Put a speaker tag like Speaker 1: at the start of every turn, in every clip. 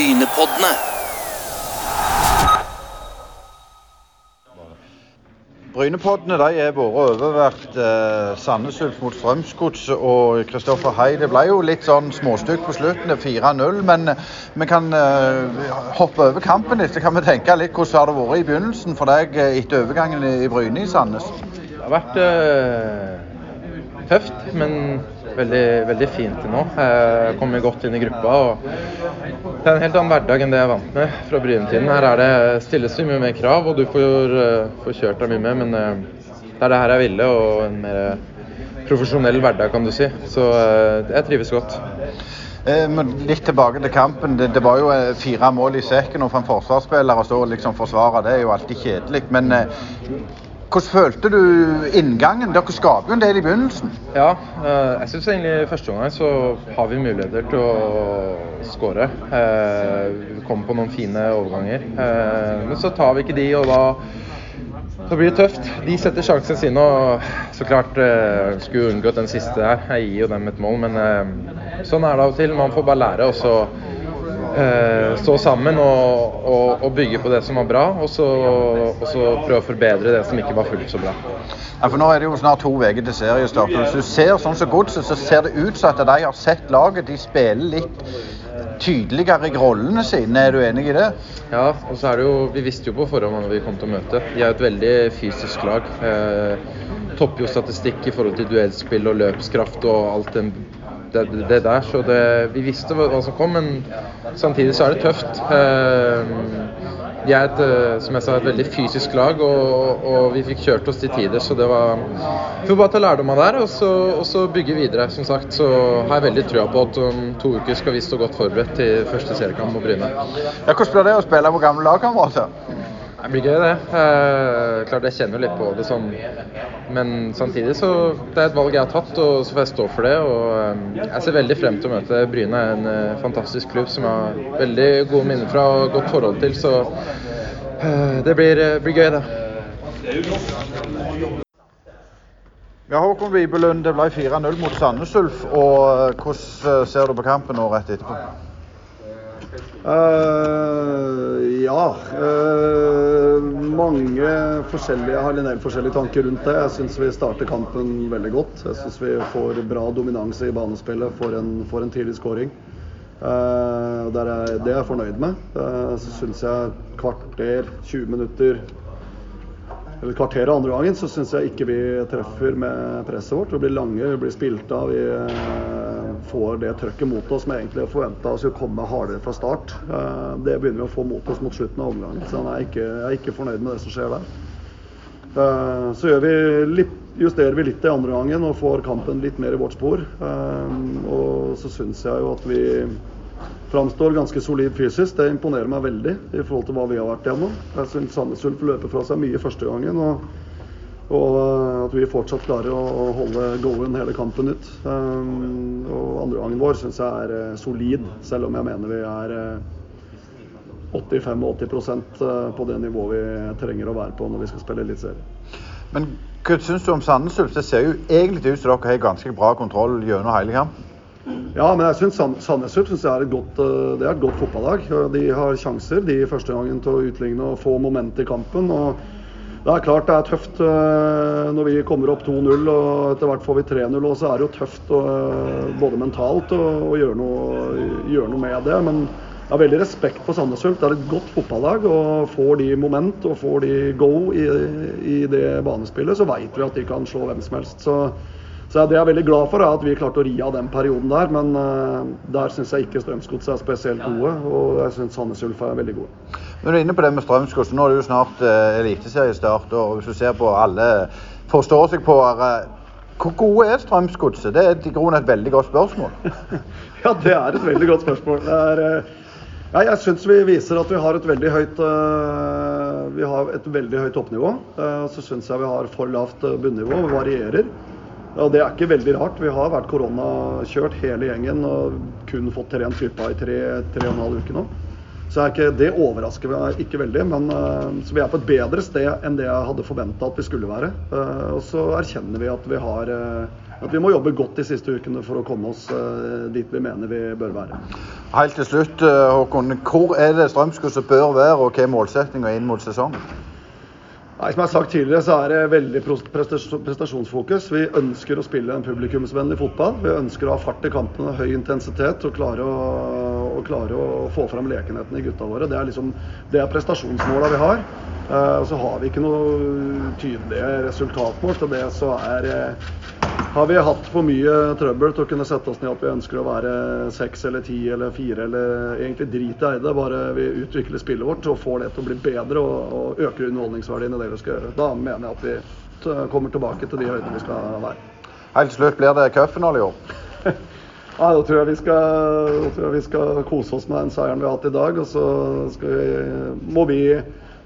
Speaker 1: Brynepoddene.
Speaker 2: Brynepoddene de er vært overvært eh, Sandnes Ulf mot Strømsgodset og Kristoffer Hei. Det ble jo litt sånn småstykk på slutten, det er 4-0. Men vi kan eh, hoppe over kampen litt. Så kan vi tenke litt hvordan har det vært i begynnelsen for deg eh, etter overgangen i, i Bryne i Sandnes?
Speaker 3: Det har vært eh, tøft, men veldig, veldig fint til nå. Jeg kommer godt inn i gruppa. og Det er en helt annen hverdag enn det jeg vant med fra Bryne-tiden. Her er det stilles mye mer krav, og du får, eh, får kjørt deg mye mer. Men eh, det er det her jeg ville, og en mer profesjonell hverdag, kan du si. Så eh, jeg trives godt.
Speaker 2: Men litt tilbake til kampen. Det, det var jo fire mål i sekken, og for en forsvarsspiller å stå og liksom forsvare det er jo alltid kjedelig. Men hvordan følte du inngangen? Dere skaper jo en del i begynnelsen.
Speaker 3: Ja, eh, jeg syns egentlig i første omgang så har vi muligheter til å skåre. Eh, Vi kommer på noen fine overganger. Eh, Men så tar vi ikke de, og da, da blir det tøft. De setter sjansene sine, og så klart skulle unngått den siste her. Jeg gir jo dem et mål, men sånn er det av og til. Man får bare lære. og så stå sammen og, og, og bygge på det som var bra, og så, og så prøve å forbedre det som ikke var fullt så bra.
Speaker 2: Ja, for Nå er det jo snart to uker til seriestart. Hvis du ser sånn som Godset, så ser det ut som at de har sett laget. De spiller litt tydeligere i rollene sine. Er du enig i det?
Speaker 3: Ja, og så er det jo Vi visste jo på forhånd hva vi kom til å møte. De er et veldig fysisk lag. Eh, topper jo statistikk i forhold til duellspill og løpskraft og alt den, det, det der. Så det, vi visste hva, som kom, men samtidig så er det tøft. Vi de er et, eh, som jeg sa, et veldig fysisk lag, og, og vi fikk kjørt oss til tider. Så det var Vi får bare ta lærdom av det her, og så, og så bygge videre. Som sagt så har jeg veldig trua på at om to uker skal vi stå godt forberedt til første seriekamp mot Bryne.
Speaker 2: Ja, Hvordan blir det å spille mot gamle lagkamerater?
Speaker 3: Det blir gøy, det. Eh, klart jeg kjenner litt på det sånn. Men samtidig så Det er et valg jeg har tatt, og så får jeg stå for det. Og eh, jeg ser veldig frem til å møte Bryne. en eh, fantastisk klubb som jeg har veldig gode minner fra og godt forhold til. Så eh, det blir, eh, blir gøy, det.
Speaker 2: Ja, Håkon Wibelund, det ble 4-0 mot Sandnes Ulf. og Hvordan ser du på kampen nå rett etterpå?
Speaker 4: Eh, ja. Uh, mange forskjellige, jeg har en del forskjellige tanker rundt det. Jeg syns vi starter kampen veldig godt. Jeg syns vi får bra dominanse i banespillet, får en, får en tidlig scoring. Uh, er, det er jeg fornøyd med. Uh, så syns jeg kvarter, 20 minutter eller kvarter av andre gangen, så syns jeg ikke vi treffer med presset vårt. Vi blir lange, vi blir spilt av. Vi eh, får det trøkket mot oss som egentlig forventa å komme hardere fra start. Eh, det begynner vi å få mot oss mot slutten av omgangen. Så jeg er ikke, jeg er ikke fornøyd med det som skjer der. Eh, Så vi litt, justerer vi litt i andre gangen og får kampen litt mer i vårt spor. Eh, Og så syns jeg jo at vi framstår ganske solid fysisk. Det imponerer meg veldig i forhold til hva vi har vært igjennom. Jeg syns Sandnes Ulf løper fra seg mye første gangen. Og, og eh, at vi fortsatt klarer å, holde go-en hele kampen ut. Um, og andre gangen vår syns jeg er eh, solid, selv om jeg mener vi er eh, 85-80% på det nivået vi trenger å være på når vi skal spille eliteserie.
Speaker 2: Men hva syns du om Sandnes Ulf? Det ser jo egentlig ut som dere har ganske bra kontroll gjennom hele kampen.
Speaker 4: Ja, men jeg syns Sandnes Ulf er et godt, det er et godt fotballag. De har sjanser de første gangen til å utligne og få moment i kampen. og Det er klart det er tøft eh, når vi kommer opp 2-0 og etter hvert får vi 3-0. og Så er det jo tøft eh, både mentalt å, gjøre, gjøre noe med det. Men jeg har veldig respekt for Sandnes Ulf. Det er et godt fotballag. og Får de moment og får de go i, i det banespillet, så veit vi at de kan slå hvem som helst. Så så det jeg er veldig glad for, er at vi klarte å ri av den perioden der. Men uh, der syns jeg ikke Strømsgodset er spesielt gode, og jeg syns Sandnes Ulf er veldig gode.
Speaker 2: Men du er inne på det med Strømsgodset, nå er det jo snart uh, eliteseriestart. og Hvis du ser på alle forstår seg på uh, Hvor gode er Strømsgodset? Det er i grunnen et veldig godt spørsmål.
Speaker 4: ja, det er et veldig godt spørsmål. Det er, ja, jeg syns vi viser at vi har et veldig høyt, vi har et veldig høyt toppnivå. så syns jeg vi har for lavt bunnivå. Vi varierer. Og Det er ikke veldig rart. Vi har vært koronakjørt hele gjengen og kun fått trent gruppa i tre, tre og en halv uke nå. Så ikke, Det overrasker meg ikke veldig. Men uh, så vi er på et bedre sted enn det jeg hadde forventa at vi skulle være. Uh, og så erkjenner vi at vi har uh, at vi må jobbe godt de siste ukene for å komme oss dit vi mener vi bør være.
Speaker 2: Helt til slutt, Håkon. Hvor er det Strømsgodset bør være, og hva er målsettinga inn mot sesongen?
Speaker 4: Nei, som jeg har sagt tidligere, så er det veldig prestasjonsfokus. Vi ønsker å spille en publikumsvennlig fotball. Vi ønsker å ha fart i kampene, høy intensitet og klare å, og klare å få fram lekenheten i gutta våre. Det er, liksom, er prestasjonsmåla vi har. Og så har vi ikke noe tydelige resultatmål. Til det så er har vi hatt for mye trøbbel til å kunne sette oss ned at vi ønsker å være seks eller ti eller fire eller egentlig drit i det. Bare vi utvikler spillet vårt og får det til å bli bedre og, og øker underholdningsverdien i det vi skal gjøre. Da mener jeg at vi kommer tilbake til de høydene vi skal være.
Speaker 2: Helt slutt, blir det cupfinale i år?
Speaker 4: Ja, da tror, jeg vi skal, tror jeg vi skal kose oss med den seieren vi har hatt i dag. Og så vi, må vi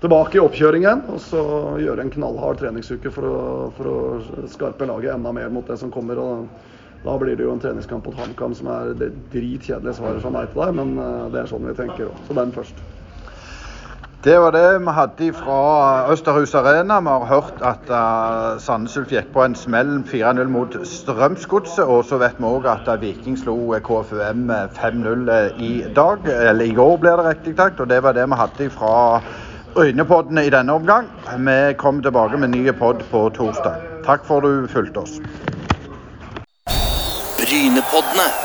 Speaker 4: tilbake i oppkjøringen og så gjøre en knallhard treningsuke for å, for å skarpe laget enda mer mot det som kommer. og da blir det jo en treningskamp mot HamKam som er det dritkjedelige svaret fra meg til deg, men eh, det er sånn vi tenker. Så den først.
Speaker 2: Det var det vi hadde fra Østerhus Arena. Vi har hørt at uh, Sandnes Ulf gikk på en smell 4-0 mot Strømsgodset. Og så vet vi òg at Viking slo KFUM 5-0 i dag. Eller i går, blir det riktig takt. Og det var det vi hadde fra Øynepoddene i denne omgang. Vi kommer tilbake med nye pod på torsdag. Takk for du fulgte oss. Brynepoddene.